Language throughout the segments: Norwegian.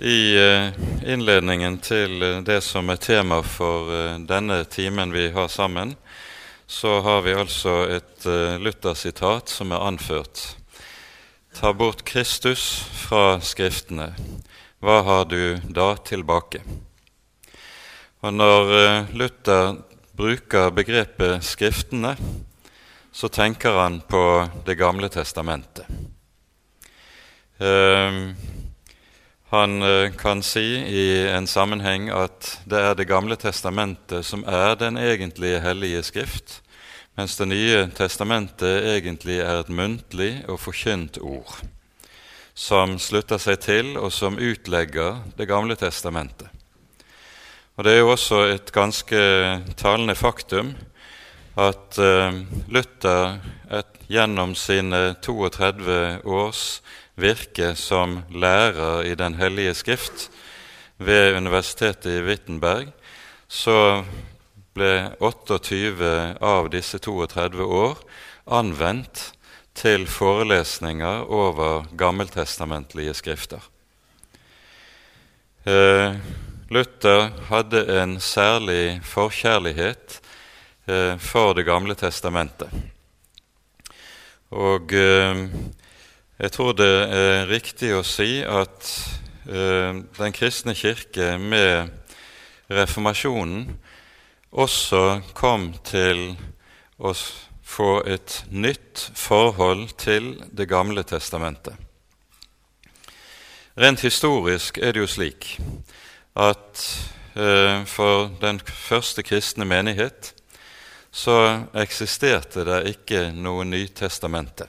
I eh, innledningen til eh, det som er tema for eh, denne timen vi har sammen, så har vi altså et Luther-sitat som er anført. Ta bort Kristus fra Skriftene. Hva har du da tilbake? Og Når Luther bruker begrepet Skriftene, så tenker han på Det gamle testamentet. Uh, han eh, kan si i en sammenheng at det er Det gamle testamentet som er den egentlige hellige skrift, mens Det nye testamentet egentlig er et muntlig og forkynt ord, som slutter seg til og som utlegger Det gamle testamentet. Og Det er jo også et ganske talende faktum at uh, Luther et, gjennom sine 32 års virke som lærer i Den hellige skrift ved Universitetet i Wittenberg, så ble 28 av disse 32 år anvendt til forelesninger over gammeltestamentlige skrifter. Eh, Luther hadde en særlig forkjærlighet eh, for Det gamle testamentet. Og eh, jeg tror det er riktig å si at eh, Den kristne kirke med reformasjonen også kom til å få et nytt forhold til Det gamle testamentet. Rent historisk er det jo slik at eh, for den første kristne menighet så eksisterte det ikke noe Nytestamentet.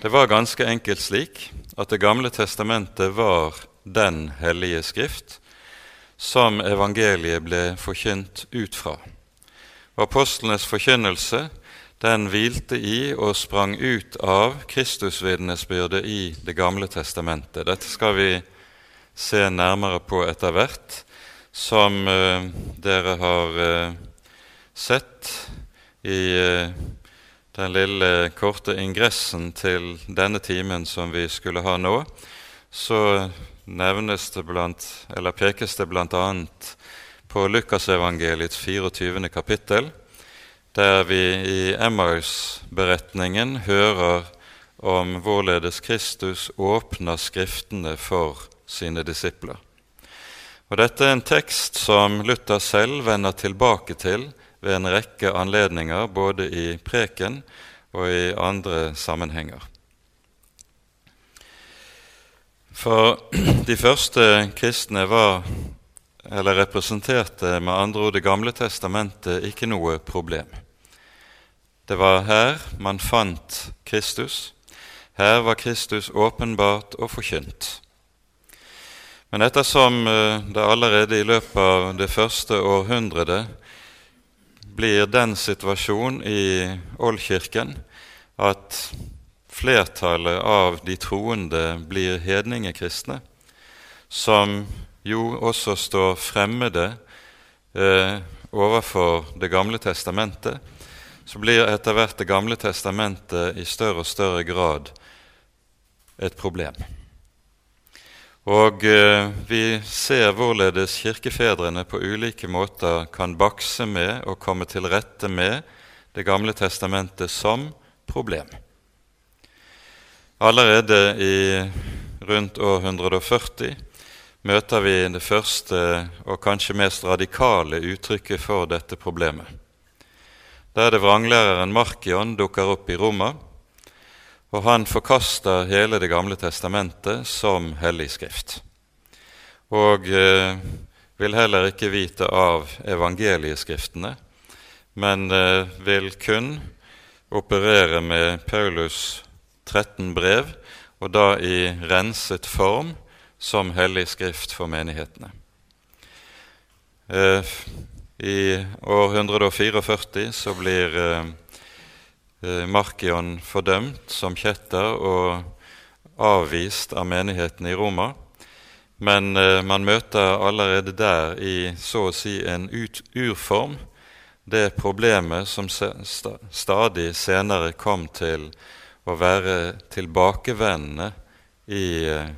Det var ganske enkelt slik at Det gamle testamentet var den hellige skrift som evangeliet ble forkynt ut fra. Og Apostlenes forkynnelse den hvilte i og sprang ut av Kristusvitnesbyrdet i Det gamle testamentet. Dette skal vi se nærmere på etter hvert, som uh, dere har uh, sett i uh, den lille korte ingressen til denne timen som vi skulle ha nå, så nevnes det blant, eller pekes det bl.a. på Lukasevangeliets 24. kapittel, der vi i Emmaus-beretningen hører om hvorledes Kristus åpner Skriftene for sine disipler. Og Dette er en tekst som Luther selv vender tilbake til ved en rekke anledninger, både i preken og i andre sammenhenger. For de første kristne var, eller representerte med andre ord Det gamle testamentet, ikke noe problem. Det var her man fant Kristus. Her var Kristus åpenbart og forkynt. Men ettersom eh, det allerede i løpet av det første århundret blir den situasjonen i Oldkirken at flertallet av de troende blir hedningekristne, som jo også står fremmede eh, overfor Det gamle testamentet, så blir etter hvert Det gamle testamentet i større og større grad et problem. Og eh, vi ser hvorledes kirkefedrene på ulike måter kan bakse med og komme til rette med Det gamle testamentet som problem. Allerede i rundt år 140 møter vi det første og kanskje mest radikale uttrykket for dette problemet. Der det vranglæreren Markion dukker opp i Roma og han forkaster hele Det gamle testamentet som hellig skrift. Og eh, vil heller ikke vite av evangelieskriftene, men eh, vil kun operere med Paulus 13 brev, og da i renset form som hellig skrift for menighetene. Eh, I år 144 så blir eh, Markion fordømt som kjetter og avvist av menigheten i Roma. Men eh, man møter allerede der i så å si en urform det problemet som stadig senere kom til å være tilbakevendende i eh,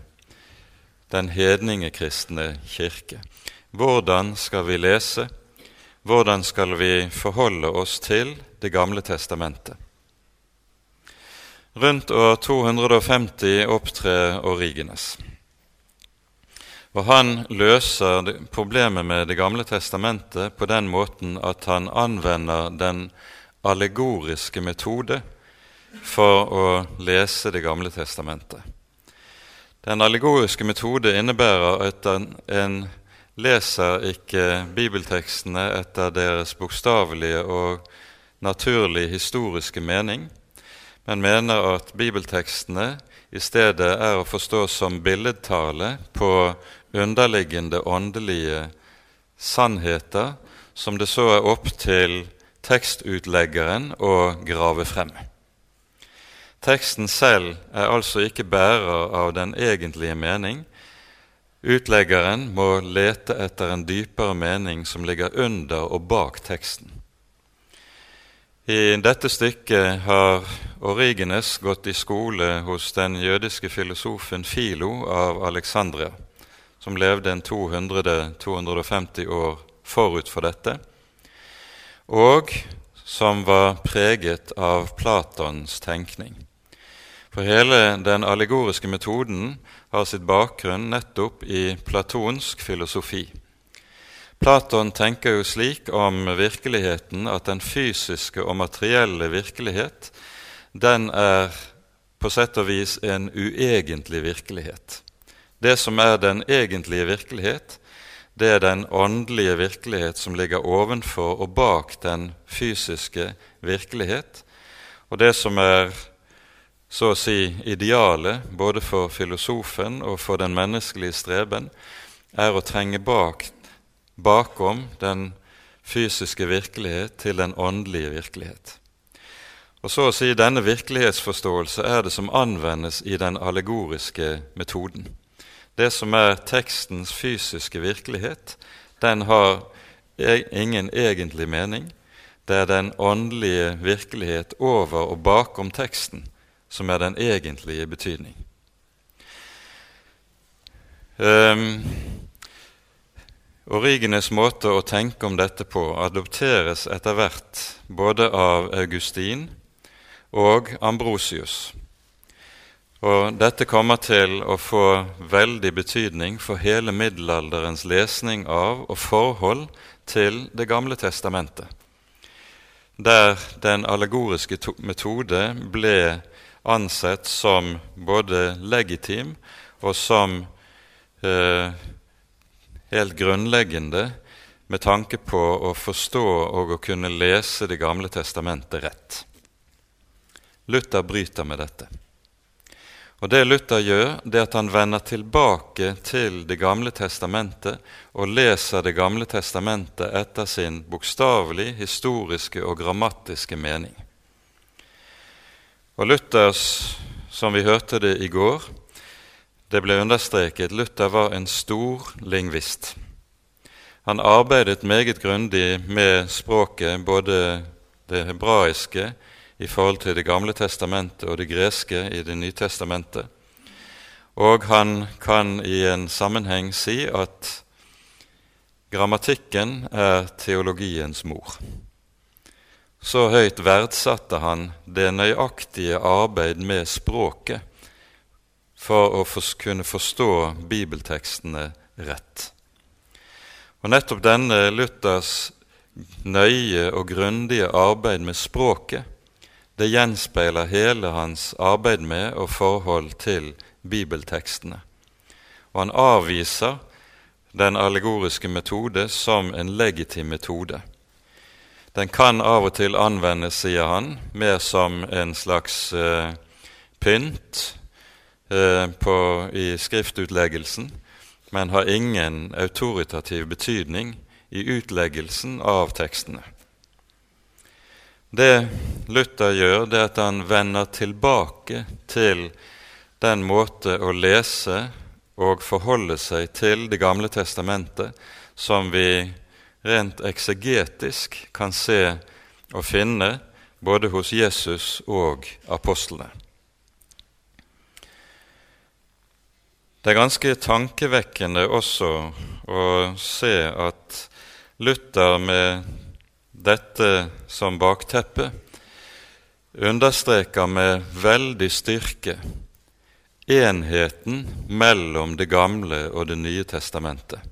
den hedningekristne kirke. Hvordan skal vi lese? Hvordan skal vi forholde oss til Det gamle testamentet? Rundt år 250 opptrer Origenes. Og Han løser problemet med Det gamle testamentet på den måten at han anvender den allegoriske metode for å lese Det gamle testamentet. Den allegoriske metode innebærer at en leser ikke bibeltekstene etter deres bokstavelige og naturlig historiske mening, men mener at bibeltekstene i stedet er å forstå som billedtale på underliggende åndelige sannheter som det så er opp til tekstutleggeren å grave frem. Teksten selv er altså ikke bærer av den egentlige mening. Utleggeren må lete etter en dypere mening som ligger under og bak teksten. I dette stykket har Origenes gått i skole hos den jødiske filosofen Filo av Alexandria, som levde en 200-250 år forut for dette, og som var preget av Platons tenkning. For hele den allegoriske metoden har sitt bakgrunn nettopp i platonsk filosofi. Platon tenker jo slik om virkeligheten at den fysiske og materielle virkelighet den er på sett og vis en uegentlig virkelighet. Det som er den egentlige virkelighet, det er den åndelige virkelighet som ligger ovenfor og bak den fysiske virkelighet. Og det som er så å si idealet både for filosofen og for den menneskelige streben, er å trenge bak, bakom den fysiske virkelighet til den åndelige virkelighet. Og så å si denne virkelighetsforståelse er det som anvendes i den allegoriske metoden. Det som er tekstens fysiske virkelighet, den har e-, ingen egentlig mening. Det er den åndelige virkelighet over og bakom teksten som er den egentlige betydning. Um, Origenes måte å tenke om dette på adopteres etter hvert både av Augustin og Ambrosius. Og Dette kommer til å få veldig betydning for hele middelalderens lesning av og forhold til Det gamle testamentet, der den allegoriske metode ble ansett som både legitim og som eh, helt grunnleggende med tanke på å forstå og å kunne lese Det gamle testamentet rett. Luther bryter med dette. Og Det Luther gjør, det er at han vender tilbake til Det gamle testamentet og leser Det gamle testamentet etter sin bokstavelig, historiske og grammatiske mening. Og Luthers, som vi hørte det i går, det ble understreket Luther var en stor lingvist. Han arbeidet meget grundig med språket, både det hebraiske i forhold til Det gamle testamentet og det greske i Det nye testamentet. Og han kan i en sammenheng si at grammatikken er teologiens mor. Så høyt verdsatte han det nøyaktige arbeid med språket for å kunne forstå bibeltekstene rett. Og Nettopp denne Luthers nøye og grundige arbeid med språket det gjenspeiler hele hans arbeid med og forhold til bibeltekstene. Og han avviser den allegoriske metode som en legitim metode. Den kan av og til anvendes, sier han, mer som en slags eh, pynt på, i skriftutleggelsen, men har ingen autoritativ betydning i utleggelsen av tekstene. Det Luther gjør, det er at han vender tilbake til den måte å lese og forholde seg til Det gamle testamentet som vi rent eksegetisk kan se og finne både hos Jesus og apostlene. Det er ganske tankevekkende også å se at Luther med dette som bakteppe understreker med veldig styrke enheten mellom Det gamle og Det nye testamentet.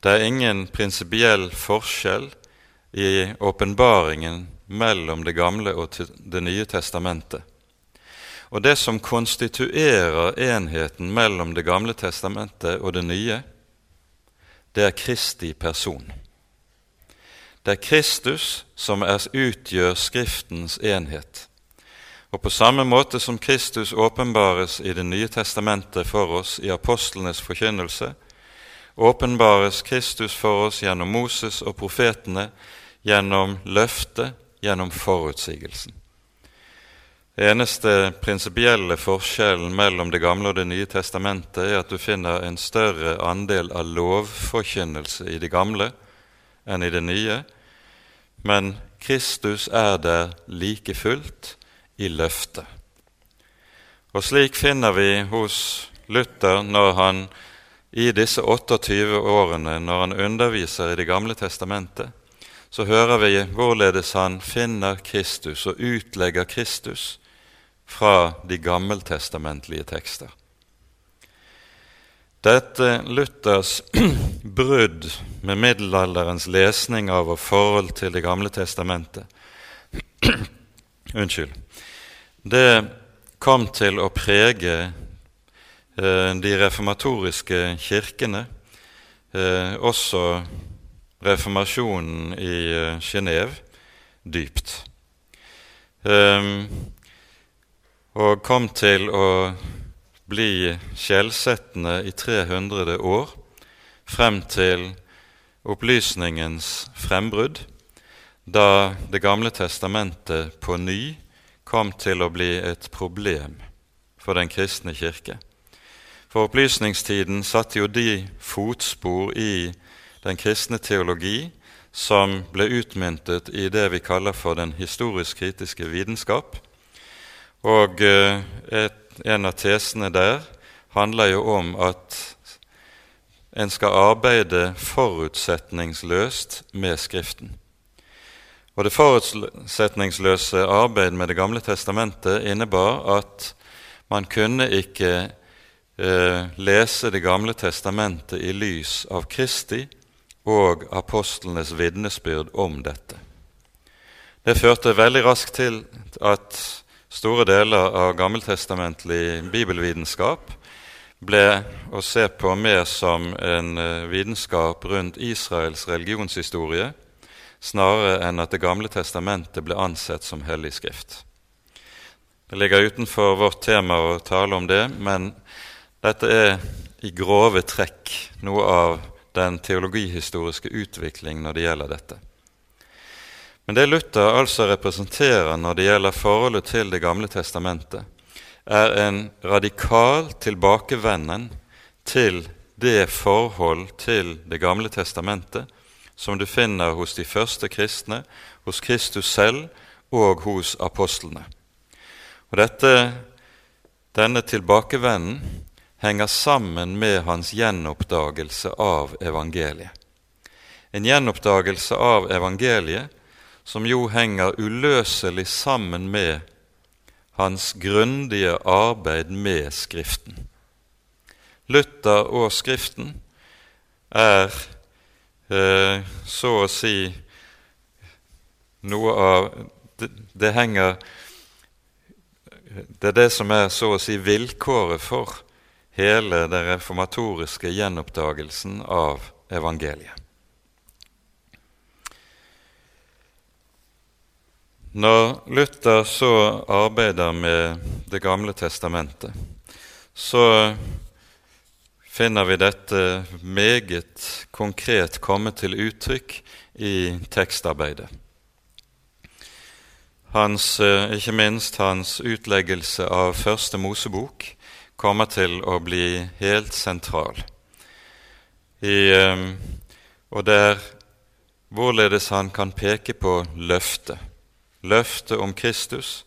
Det er ingen prinsipiell forskjell i åpenbaringen mellom Det gamle og Det nye testamentet. Og det som konstituerer enheten mellom Det gamle testamentet og det nye, det er Kristi person. Det er Kristus som er, utgjør Skriftens enhet. Og på samme måte som Kristus åpenbares i Det nye testamentet for oss i apostlenes forkynnelse, åpenbares Kristus for oss gjennom Moses og profetene, gjennom løftet, gjennom forutsigelsen. Eneste prinsipielle forskjellen mellom Det gamle og Det nye testamentet er at du finner en større andel av lovforkynnelse i Det gamle enn i Det nye, men Kristus er der like fullt i løftet. Og slik finner vi hos Luther når han i disse 28 årene, når han underviser i Det gamle testamentet, så hører vi hvorledes han finner Kristus og utlegger Kristus fra de gammeltestamentlige tekster. Dette Luthers brudd med middelalderens lesning av og forhold til Det gamle testamentet Unnskyld. Det kom til å prege eh, de reformatoriske kirkene, eh, også reformasjonen i eh, Genéve, dypt. Eh, og kom til å bli skjellsettende i 300 år, frem til opplysningens frembrudd, da Det gamle testamentet på ny kom til å bli et problem for den kristne kirke. For opplysningstiden satte jo de fotspor i den kristne teologi som ble utmyntet i det vi kaller for den historisk-kritiske vitenskap. Og eh, et en av tesene der handler jo om at en skal arbeide forutsetningsløst med Skriften. Og Det forutsetningsløse arbeid med Det gamle testamentet innebar at man kunne ikke eh, lese Det gamle testamentet i lys av Kristi og apostlenes vitnesbyrd om dette. Det førte veldig raskt til at Store deler av gammeltestamentlig bibelvitenskap ble å se på mer som en eh, vitenskap rundt Israels religionshistorie, snarere enn at Det gamle testamentet ble ansett som hellig skrift. Det ligger utenfor vårt tema å tale om det, men dette er i grove trekk noe av den teologihistoriske utvikling når det gjelder dette. Men det Luther altså representerer når det gjelder forholdet til Det gamle testamentet, er en radikal tilbakevenden til det forhold til Det gamle testamentet som du finner hos de første kristne, hos Kristus selv og hos apostlene. Og dette, Denne tilbakevenden henger sammen med hans gjenoppdagelse av evangeliet. En gjenoppdagelse av evangeliet som jo henger uløselig sammen med hans grundige arbeid med Skriften. Luther og Skriften er eh, så å si noe av det, det, henger Det er det som er så å si vilkåret for hele den reformatoriske gjenoppdagelsen av evangeliet. Når Luther så arbeider med Det gamle testamentet, så finner vi dette meget konkret komme til uttrykk i tekstarbeidet. Hans, eh, ikke minst hans utleggelse av Første Mosebok kommer til å bli helt sentral. I, eh, og der hvorledes han kan peke på løftet løftet om Kristus,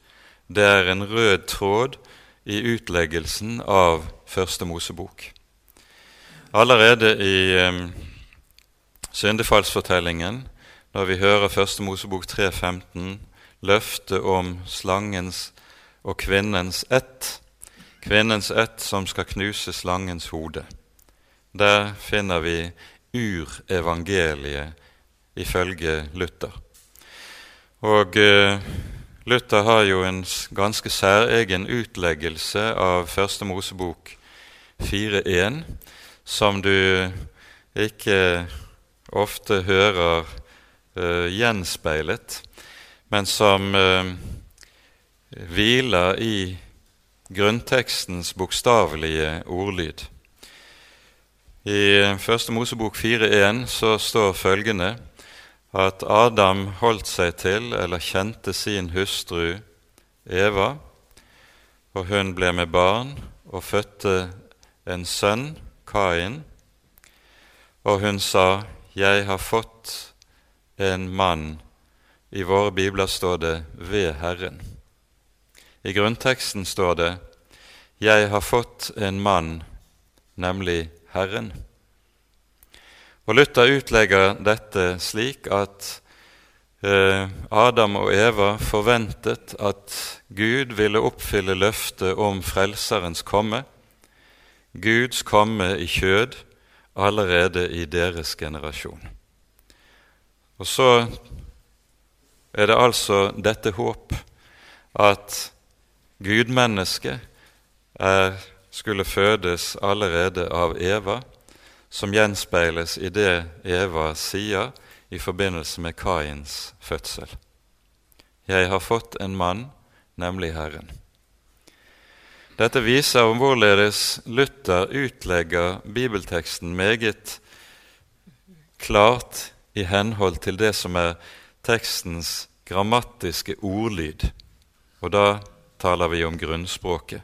det er en rød tråd i utleggelsen av Første Mosebok. Allerede i um, syndefallsfortellingen, når vi hører Første Mosebok 3.15, løftet om slangens og kvinnens ett, kvinnens ett som skal knuse slangens hode. Der finner vi urevangeliet ifølge Luther. Og eh, Luther har jo en ganske særegen utleggelse av Første Mosebok 4.1, som du ikke ofte hører uh, gjenspeilet, men som uh, hviler i grunntekstens bokstavelige ordlyd. I Første Mosebok 4.1 så står følgende at Adam holdt seg til, eller kjente sin hustru Eva, og hun ble med barn og fødte en sønn, Kain, og hun sa, Jeg har fått en mann. I våre bibler står det 'ved Herren'. I grunnteksten står det 'Jeg har fått en mann, nemlig Herren'. Og Luther utlegger dette slik at eh, Adam og Eva forventet at Gud ville oppfylle løftet om Frelserens komme, Guds komme i kjød, allerede i deres generasjon. Og så er det altså dette håp at gudmennesket skulle fødes allerede av Eva, som gjenspeiles i det Eva sier i forbindelse med Kains fødsel. Jeg har fått en mann, nemlig Herren. Dette viser om hvorledes Luther utlegger bibelteksten meget klart i henhold til det som er tekstens grammatiske ordlyd, og da taler vi om grunnspråket.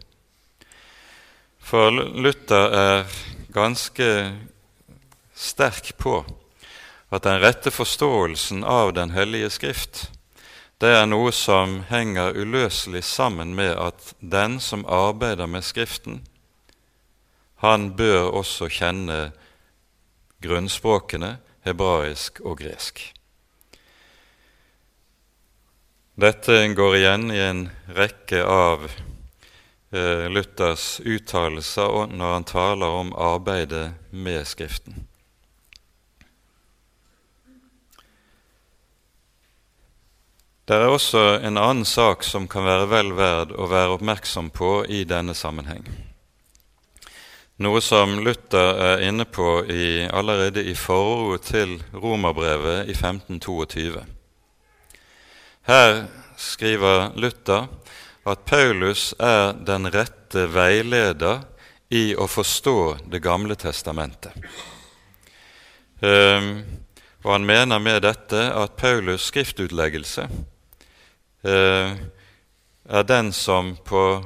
For Luther er ganske sterk på at den rette forståelsen av Den hellige Skrift det er noe som henger uløselig sammen med at den som arbeider med Skriften, han bør også kjenne grunnspråkene hebraisk og gresk. Dette går igjen i en rekke av eh, Luthers uttalelser når han taler om arbeidet med Skriften. Det er også en annen sak som kan være vel verd å være oppmerksom på i denne sammenheng. Noe som Luther er inne på i, allerede i forordet til Romerbrevet i 1522. Her skriver Luther at Paulus er den rette veileder i å forstå Det gamle testamentet. Um, og Han mener med dette at Paulus' skriftutleggelse er den som på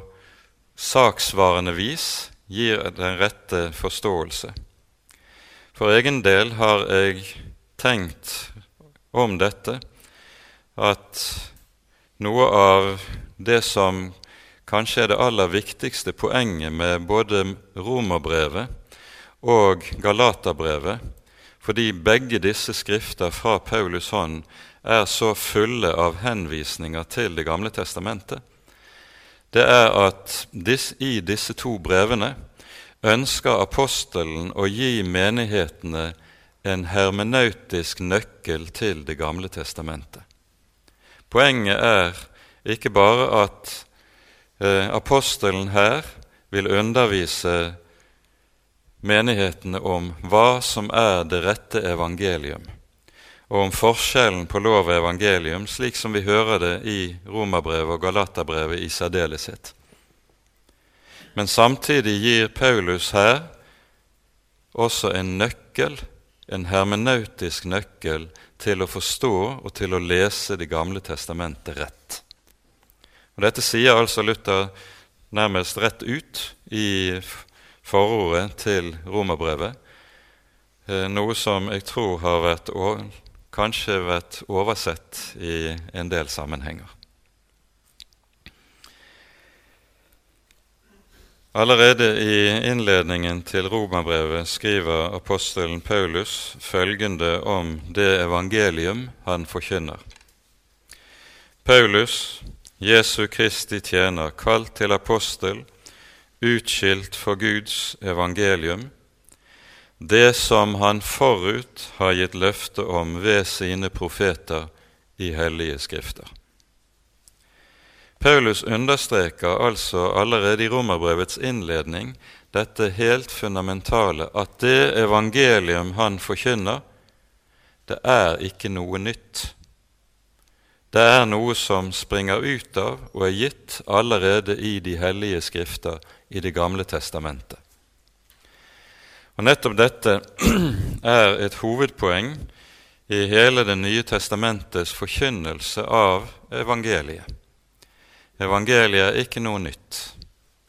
saksvarende vis gir den rette forståelse. For egen del har jeg tenkt om dette at noe av det som kanskje er det aller viktigste poenget med både Romerbrevet og Galaterbrevet, fordi begge disse skrifter fra Paulus hånd er så fulle av henvisninger til Det gamle testamentet, det er at i disse to brevene ønsker apostelen å gi menighetene en hermenautisk nøkkel til Det gamle testamentet. Poenget er ikke bare at eh, apostelen her vil undervise menighetene om hva som er det rette evangelium, og om forskjellen på lov og evangelium, slik som vi hører det i Romerbrevet og Galaterbrevet i særdeleshet. Men samtidig gir Paulus her også en nøkkel, en hermenautisk nøkkel, til å forstå og til å lese Det gamle testamentet rett. Og Dette sier altså Luther nærmest rett ut i forordet til romerbrevet, eh, noe som jeg tror har vært kanskje vært oversett i en del sammenhenger. Allerede i innledningen til romerbrevet skriver apostelen Paulus følgende om det evangelium han forkynner. Paulus, Jesu Kristi tjener, kalt til apostel, utskilt for Guds evangelium, det som han forut har gitt løfte om ved sine profeter i hellige skrifter. Paulus understreker altså allerede i romerbrevets innledning dette helt fundamentale at det evangelium han forkynner, det er ikke noe nytt. Det er noe som springer ut av og er gitt allerede i de hellige skrifter i Det gamle testamentet. Og Nettopp dette er et hovedpoeng i hele Det nye testamentets forkynnelse av evangeliet. Evangeliet er ikke noe nytt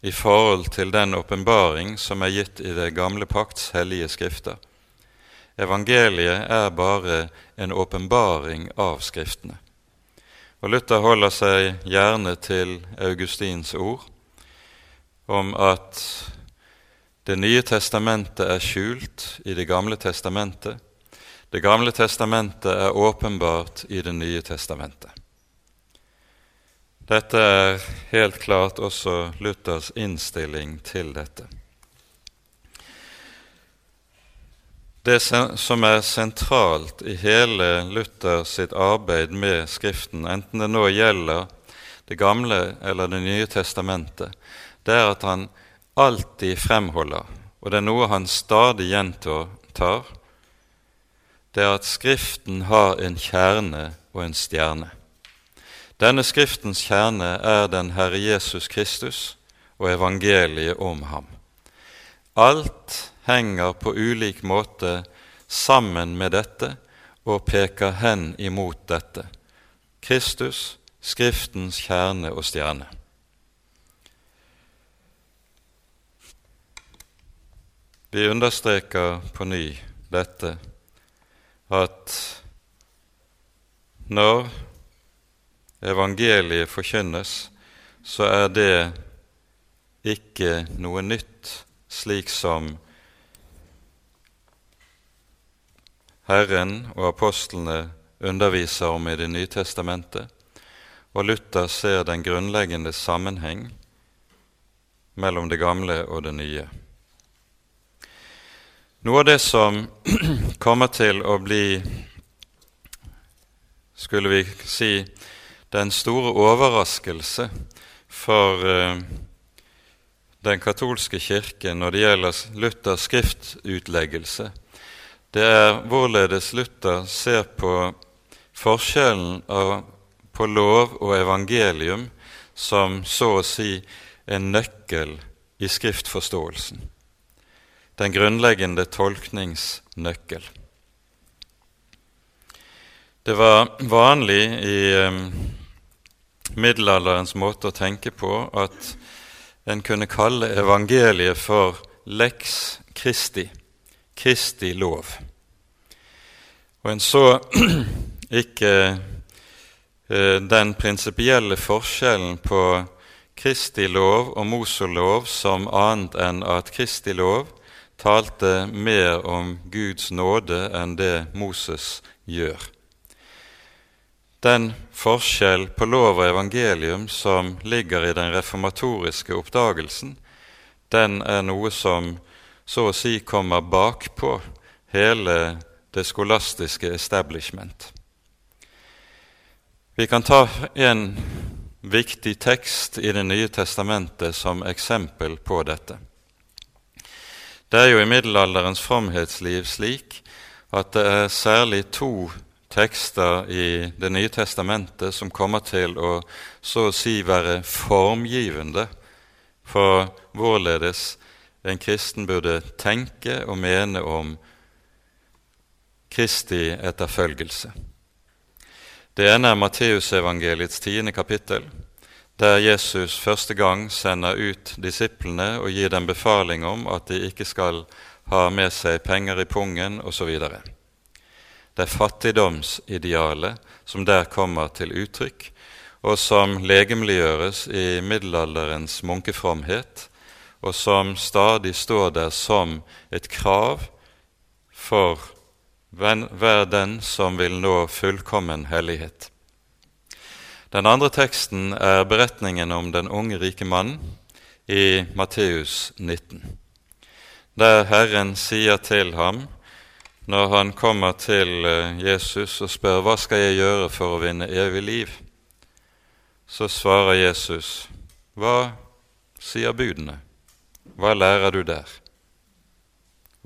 i forhold til den åpenbaring som er gitt i Det gamle pakts hellige skrifter. Evangeliet er bare en åpenbaring av Skriftene. Og Luther holder seg gjerne til Augustins ord om at Det nye testamentet er skjult i Det gamle testamentet. Det gamle testamentet er åpenbart i Det nye testamentet. Dette er helt klart også Luthers innstilling til dette. Det som er sentralt i hele Luther sitt arbeid med Skriften, enten det nå gjelder Det gamle eller Det nye testamentet, det er at han alltid fremholder, og det er noe han stadig gjentar, det er at Skriften har en kjerne og en stjerne. Denne Skriftens kjerne er den Herre Jesus Kristus og evangeliet om ham. Alt henger på ulik måte sammen med dette og peker hen imot dette. Kristus, Skriftens kjerne og stjerne. Vi understreker på ny dette at når evangeliet forkynnes, så er det ikke noe nytt, slik som Herren og apostlene underviser om i Det nye testamentet, og Luther ser den grunnleggende sammenheng mellom det gamle og det nye. Noe av det som kommer til å bli, skulle vi si, den store overraskelse for uh, den katolske kirke når det gjelder Luthers skriftutleggelse, det er hvorledes Luther ser på forskjellen av, på lov og evangelium som så å si en nøkkel i skriftforståelsen. Den grunnleggende tolkningsnøkkel. Det var vanlig i middelalderens måte å tenke på at en kunne kalle evangeliet for lex Christi, Kristi lov. Og en så ikke eh, den prinsipielle forskjellen på Kristi lov og Moselov som annet enn at Kristi lov talte mer om Guds nåde enn det Moses gjør. Den forskjell på lov og evangelium som ligger i den reformatoriske oppdagelsen, den er noe som så å si kommer bakpå hele det skolastiske establishment. Vi kan ta en viktig tekst i Det nye testamentet som eksempel på dette. Det er jo i middelalderens fromhetsliv slik at det er særlig to tekster i Det nye testamentet som kommer til å så å si være formgivende for hvorledes en kristen burde tenke og mene om Kristi etterfølgelse. Det ene er Matteusevangeliets tiende kapittel, der Jesus første gang sender ut disiplene og gir dem befaling om at de ikke skal ha med seg penger i pungen osv. Det er fattigdomsidealet som der kommer til uttrykk, og som legemliggjøres i middelalderens munkefromhet og som stadig står der som et krav for hver den som vil nå fullkommen hellighet. Den andre teksten er beretningen om den unge rike mannen i Matteus 19, der Herren sier til ham når han kommer til eh, Jesus og spør hva skal jeg gjøre for å vinne evig liv, så svarer Jesus, hva sier budene? Hva lærer du der?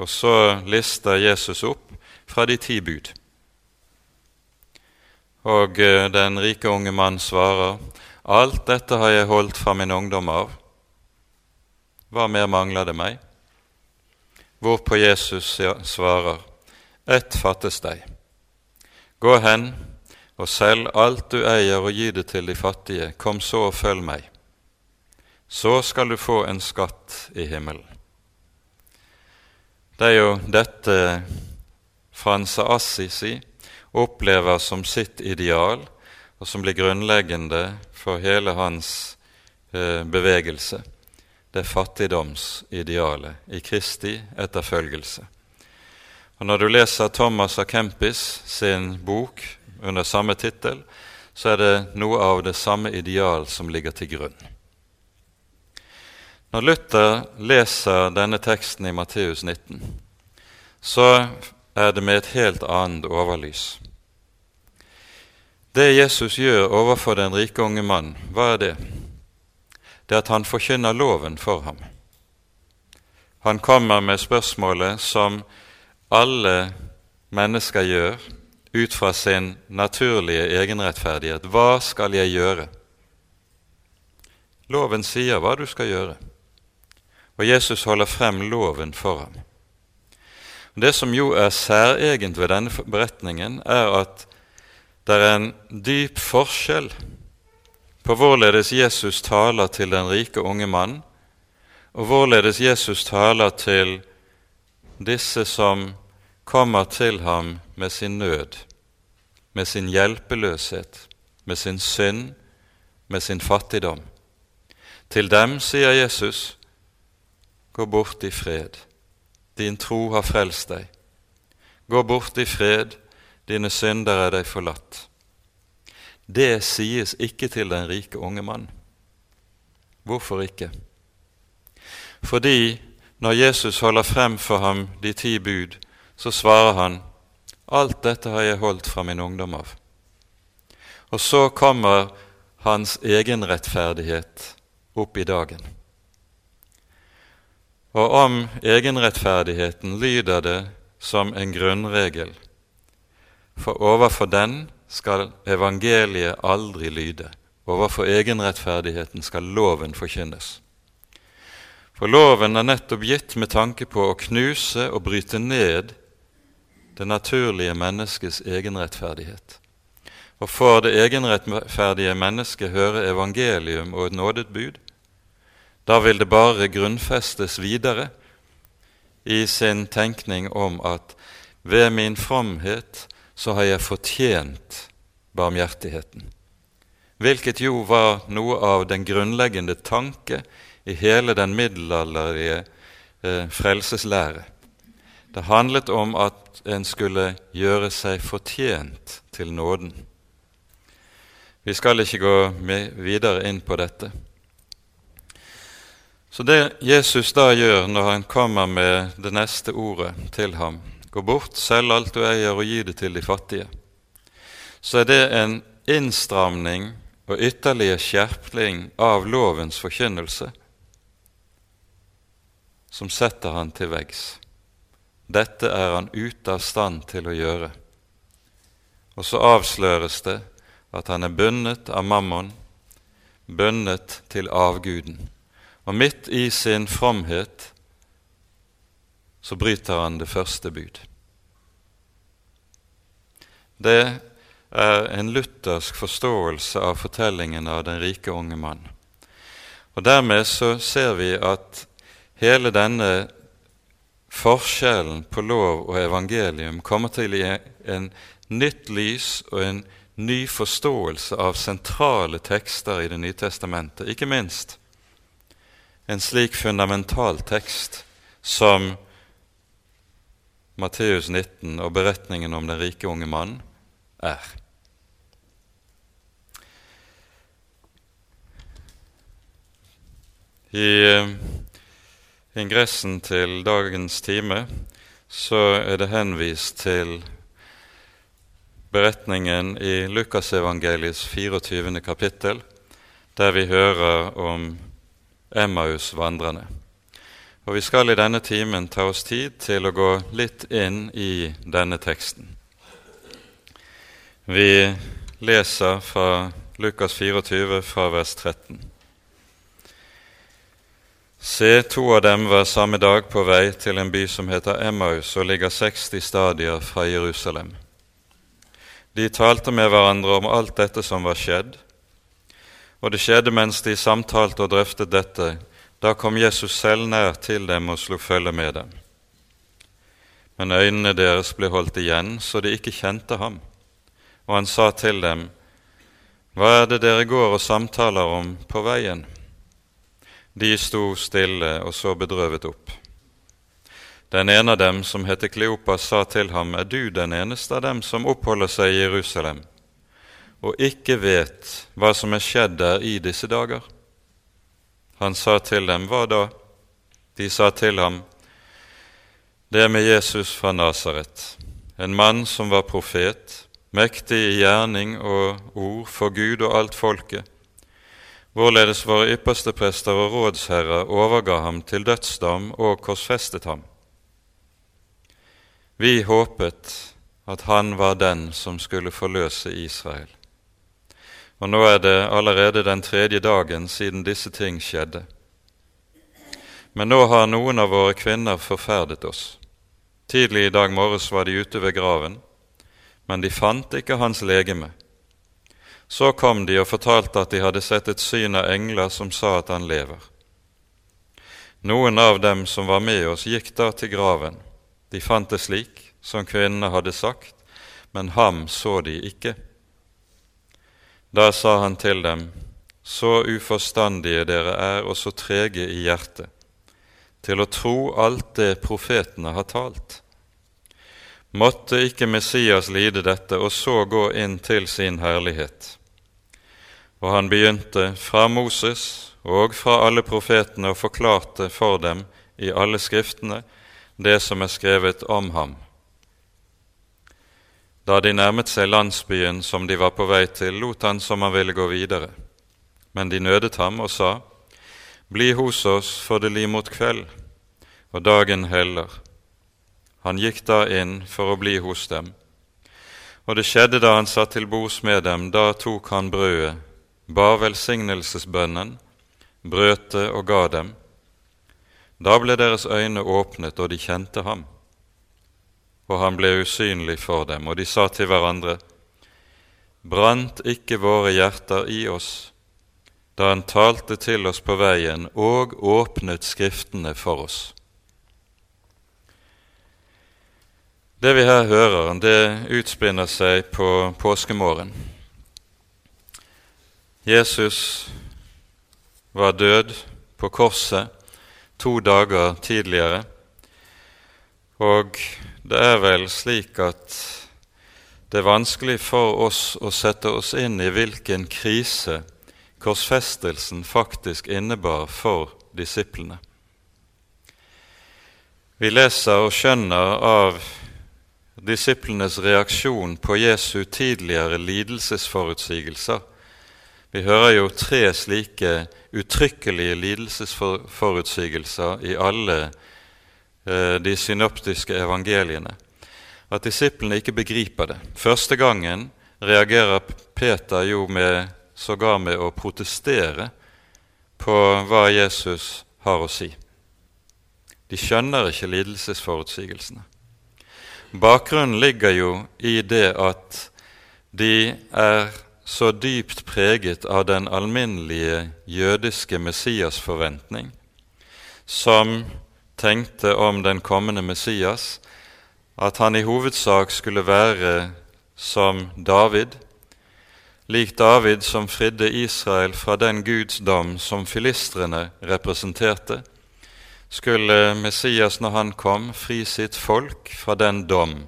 Og så lister Jesus opp fra de ti bud. Og eh, den rike unge mann svarer, Alt dette har jeg holdt fra min ungdom av. Hva mer mangler det meg? Hvorpå Jesus svarer, Ett fattes deg. Gå hen og selg alt du eier og gi det til de fattige. Kom så og følg meg. Så skal du få en skatt i himmelen. Det er jo dette Frans Assisi opplever som sitt ideal, og som blir grunnleggende for hele hans eh, bevegelse. Det fattigdomsidealet i Kristi etterfølgelse. Og Når du leser Thomas A. Kempis sin bok under samme tittel, så er det noe av det samme ideal som ligger til grunn. Når Luther leser denne teksten i Matteus 19, så er det med et helt annet overlys. Det Jesus gjør overfor den rike unge mann, hva er det? Det er at han forkynner loven for ham. Han kommer med spørsmålet som alle mennesker gjør ut fra sin naturlige egenrettferdighet. Hva skal jeg gjøre? Loven sier hva du skal gjøre, og Jesus holder frem loven for ham. Det som jo er særegent ved denne beretningen, er at det er en dyp forskjell på hvorledes Jesus taler til den rike unge mann, og hvorledes Jesus taler til disse som kommer til ham med sin nød, med sin hjelpeløshet, med sin synd, med sin fattigdom. Til dem sier Jesus, gå bort i fred din tro har frelst deg. Gå bort i fred, dine synder er deg forlatt. Det sies ikke til den rike unge mann. Hvorfor ikke? Fordi når Jesus holder frem for ham de ti bud, så svarer han alt dette har jeg holdt fra min ungdom av. Og så kommer hans egenrettferdighet opp i dagen. Og om egenrettferdigheten lyder det som en grunnregel, for overfor den skal evangeliet aldri lyde. Overfor egenrettferdigheten skal loven forkynnes. For loven er nettopp gitt med tanke på å knuse og bryte ned det naturlige menneskets egenrettferdighet. Og for det egenrettferdige mennesket hører evangelium og et nådebud, da vil det bare grunnfestes videre i sin tenkning om at ved min fromhet så har jeg fortjent barmhjertigheten. Hvilket jo var noe av den grunnleggende tanke i hele den middelalderlige eh, frelseslære. Det handlet om at en skulle gjøre seg fortjent til nåden. Vi skal ikke gå videre inn på dette. Så det Jesus da gjør når han kommer med det neste ordet til ham, gå bort, selg alt du eier og gi det til de fattige, så er det en innstramning og ytterligere skjerpling av lovens forkynnelse som setter han til veggs. Dette er han ute av stand til å gjøre. Og så avsløres det at han er bundet av mammon, bundet til avguden. Og midt i sin fromhet så bryter han det første bud. Det er en luthersk forståelse av fortellingen av den rike unge mann. Og Dermed så ser vi at hele denne forskjellen på lov og evangelium kommer til i en nytt lys og en ny forståelse av sentrale tekster i Det nye testamentet, ikke minst en slik fundamental tekst som Matteus 19 og beretningen om den rike unge mann er. I eh, ingressen til dagens time så er det henvist til beretningen i Lukasevangeliets 24. kapittel, der vi hører om Emmaus-vandrerne. Og Vi skal i denne timen ta oss tid til å gå litt inn i denne teksten. Vi leser fra Lukas 24, fra vers 13. Se, to av dem var samme dag på vei til en by som heter Emmaus og ligger 60 stadier fra Jerusalem. De talte med hverandre om alt dette som var skjedd, og det skjedde mens de samtalte og drøftet dette. Da kom Jesus selv nær til dem og slo følge med dem. Men øynene deres ble holdt igjen, så de ikke kjente ham. Og han sa til dem, Hva er det dere går og samtaler om på veien? De sto stille og så bedrøvet opp. Den ene av dem, som heter Kleopas, sa til ham, Er du den eneste av dem som oppholder seg i Jerusalem, og ikke vet hva som er skjedd der i disse dager? Han sa til dem, Hva da? De sa til ham, Det med Jesus fra Nasaret, en mann som var profet, mektig i gjerning og ord for Gud og alt folket, hvorledes våre ypperste prester og rådsherrer overga ham til dødsdom og korsfestet ham. Vi håpet at han var den som skulle forløse Israel. Og nå er det allerede den tredje dagen siden disse ting skjedde. Men nå har noen av våre kvinner forferdet oss. Tidlig i dag morges var de ute ved graven, men de fant ikke hans legeme. Så kom de og fortalte at de hadde sett et syn av engler som sa at han lever. Noen av dem som var med oss, gikk da til graven de fant det slik som kvinnene hadde sagt, men ham så de ikke. Da sa han til dem, så uforstandige dere er og så trege i hjertet, til å tro alt det profetene har talt. Måtte ikke Messias lide dette og så gå inn til sin herlighet. Og han begynte fra Moses og fra alle profetene og forklarte for dem i alle skriftene det som er skrevet om ham. Da de nærmet seg landsbyen som de var på vei til, lot han som han ville gå videre. Men de nødet ham og sa, Bli hos oss, for det lir mot kveld, og dagen heller. Han gikk da inn for å bli hos dem. Og det skjedde da han satt til bords med dem, da tok han brødet, bar velsignelsesbønnen, brøt det og ga dem. Da ble deres øyne åpnet, og de kjente ham. Og han ble usynlig for dem, og de sa til hverandre, Brant ikke våre hjerter i oss da han talte til oss på veien og åpnet Skriftene for oss? Det vi her hører, det utspinner seg på påskemorgen. Jesus var død på korset to dager tidligere. Og det er vel slik at det er vanskelig for oss å sette oss inn i hvilken krise korsfestelsen faktisk innebar for disiplene. Vi leser og skjønner av disiplenes reaksjon på Jesu tidligere lidelsesforutsigelser vi hører jo tre slike uttrykkelige lidelsesforutsigelser i alle de synoptiske evangeliene. At disiplene ikke begriper det. Første gangen reagerer Peter jo med, sågar med å protestere på hva Jesus har å si. De skjønner ikke lidelsesforutsigelsene. Bakgrunnen ligger jo i det at de er så dypt preget av den alminnelige jødiske Messias-forventning, som tenkte om den kommende Messias at han i hovedsak skulle være som David, lik David som fridde Israel fra den Guds dom som filistrene representerte, skulle Messias, når han kom, fri sitt folk fra den dom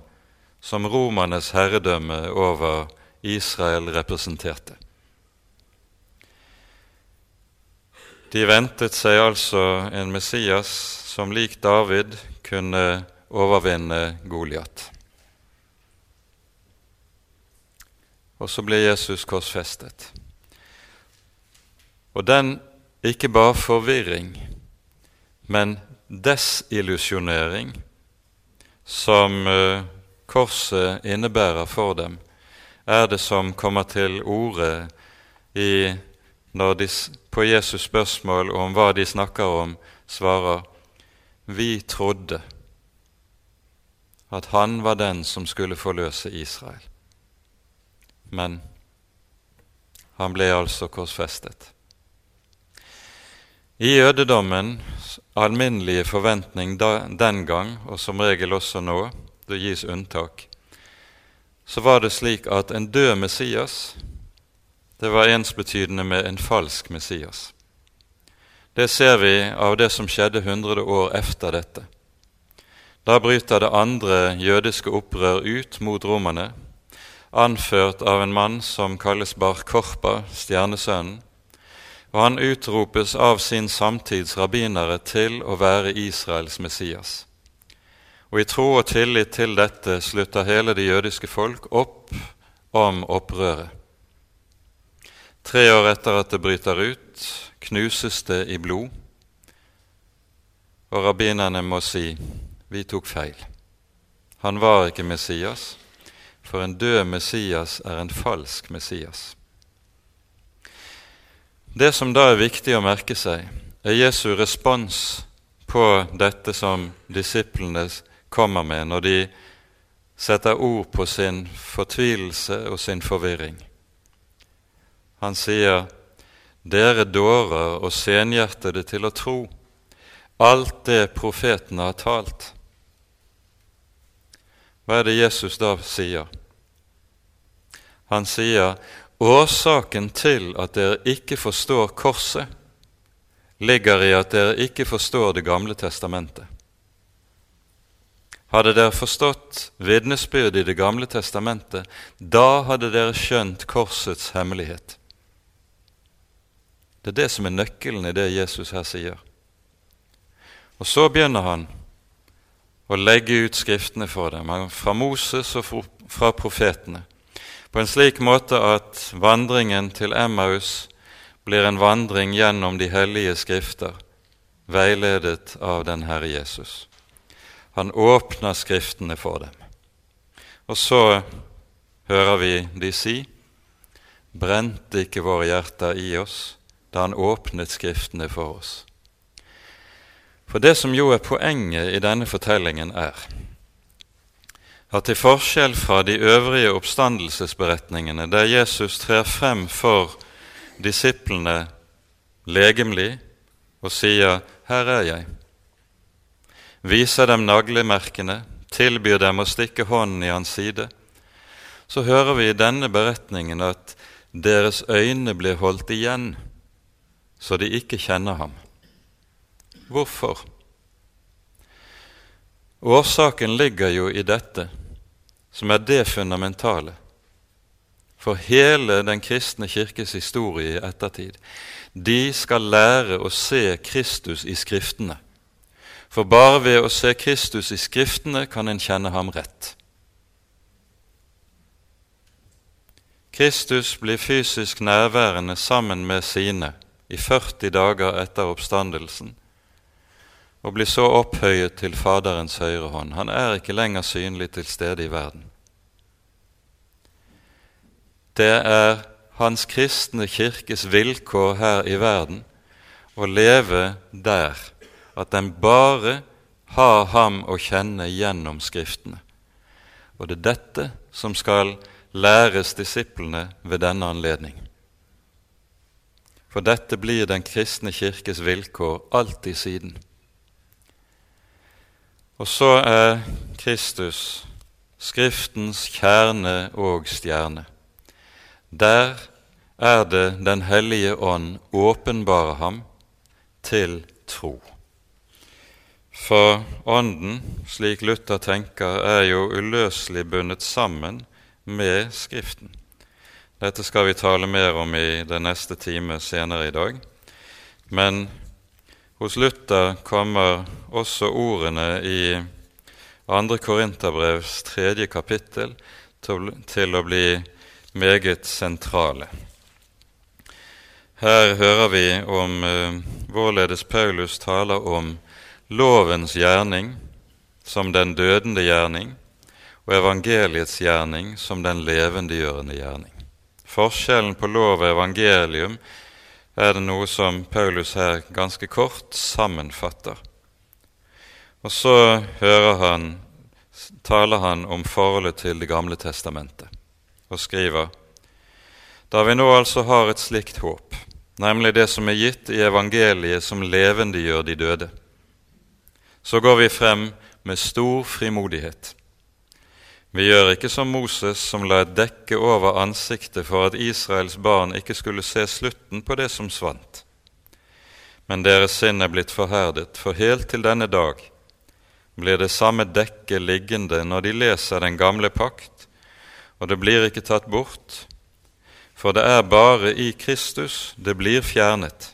som romernes herredømme over Israel representerte. De ventet seg altså en Messias som lik David kunne overvinne Goliat. Og så ble Jesus korsfestet. Og den ikke bare forvirring, men desillusjonering som uh, korset innebærer for dem, er det som kommer til orde når de på Jesus spørsmål om hva de snakker om, svarer vi trodde at han var den som skulle forløse Israel. Men han ble altså korsfestet. I jødedommens alminnelige forventning den gang, og som regel også nå, det gis unntak, så var det slik at en død Messias det var ensbetydende med en falsk Messias. Det ser vi av det som skjedde hundre år efter dette. Da bryter det andre jødiske opprør ut mot romerne, anført av en mann som kalles Bar Korpa, stjernesønnen, og han utropes av sin samtids rabbinere til å være Israels Messias. Og i tro og tillit til dette slutter hele det jødiske folk opp om opprøret. Tre år etter at det bryter ut, knuses det i blod, og rabbinerne må si vi tok feil. Han var ikke Messias, for en død Messias er en falsk Messias. Det som da er viktig å merke seg, er Jesu respons på dette som disiplene kommer med når de setter ord på sin fortvilelse og sin forvirring. Han sier, 'Dere dårer og senhjertede til å tro alt det profetene har talt.' Hva er det Jesus da sier? Han sier Årsaken til at dere ikke forstår korset, ligger i at dere ikke forstår Det gamle testamentet. Hadde dere forstått vitnesbyrdet i Det gamle testamentet, da hadde dere skjønt korsets hemmelighet. Det er det som er nøkkelen i det Jesus her sier. Og så begynner han å legge ut Skriftene for dem, fra Moses og fra profetene på en slik måte at vandringen til Emmaus blir en vandring gjennom de hellige skrifter, veiledet av den Herre Jesus. Han åpner Skriftene for dem. Og så hører vi de si:" Brente ikke våre hjerter i oss da Han åpnet Skriftene for oss? For det som jo er poenget i denne fortellingen, er at til forskjell fra de øvrige oppstandelsesberetningene, der Jesus trer frem for disiplene legemlig og sier 'Her er jeg', viser dem naglemerkene, tilbyr dem å stikke hånden i hans side, så hører vi i denne beretningen at deres øyne blir holdt igjen, så de ikke kjenner ham. Hvorfor? Årsaken ligger jo i dette som er det fundamentale for hele den kristne kirkes historie i ettertid. De skal lære å se Kristus i Skriftene. For bare ved å se Kristus i Skriftene kan en kjenne ham rett. Kristus blir fysisk nærværende sammen med sine i 40 dager etter oppstandelsen og blir så opphøyet til Faderens høyre hånd. Han er ikke lenger synlig til stede i verden. Det er Hans kristne kirkes vilkår her i verden å leve der at den bare har ham å kjenne gjennom Skriftene. Og det er dette som skal læres disiplene ved denne anledning. For dette blir den kristne kirkes vilkår alltid siden. Og så er Kristus Skriftens kjerne og stjerne. Der er det Den hellige ånd åpenbarer ham til tro. For Ånden, slik Luther tenker, er jo uløselig bundet sammen med Skriften. Dette skal vi tale mer om i den neste time senere i dag. Men hos Luther kommer også ordene i 2. Korinterbrevs tredje kapittel til å bli meget sentrale. Her hører vi om vårledes hvorledes Paulus taler om lovens gjerning som den dødende gjerning, og evangeliets gjerning som den levendegjørende gjerning. Forskjellen på lov og evangelium er det noe som Paulus her ganske kort sammenfatter. Og så han, taler han om forholdet til Det gamle testamentet og skriver da vi nå altså har et slikt håp, nemlig det som er gitt i evangeliet som levendegjør de døde, så går vi frem med stor frimodighet. Vi gjør ikke som Moses, som la et dekke over ansiktet for at Israels barn ikke skulle se slutten på det som svant. Men deres sinn er blitt forherdet, for helt til denne dag blir det samme dekket liggende når de leser den gamle pakt, og det blir ikke tatt bort, for det er bare i Kristus det blir fjernet.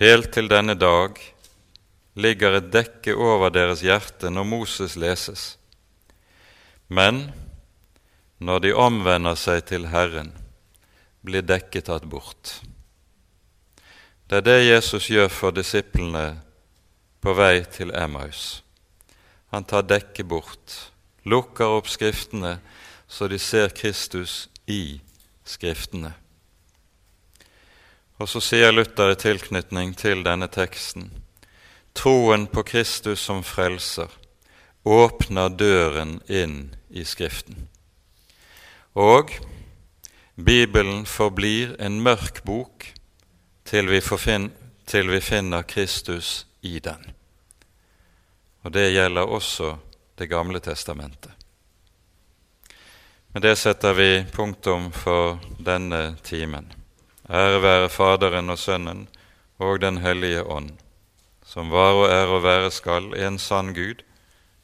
Helt til denne dag ligger et dekke over deres hjerte når Moses leses. Men når de omvender seg til Herren, blir dekket tatt bort. Det er det Jesus gjør for disiplene på vei til Emmaus. Han tar dekket bort, lukker opp Skriftene, så de ser Kristus i Skriftene. Og så sier Luther i tilknytning til denne teksten Troen på Kristus som frelser åpner døren inn i Skriften. Og Bibelen forblir en mørk bok til vi, til vi, finner Kristus i den. Og det gjelder også Det gamle testamentet. Med det setter vi punktum for denne timen. Ære være Faderen og Sønnen og Den hellige ånd som var og er og være skal en sann Gud,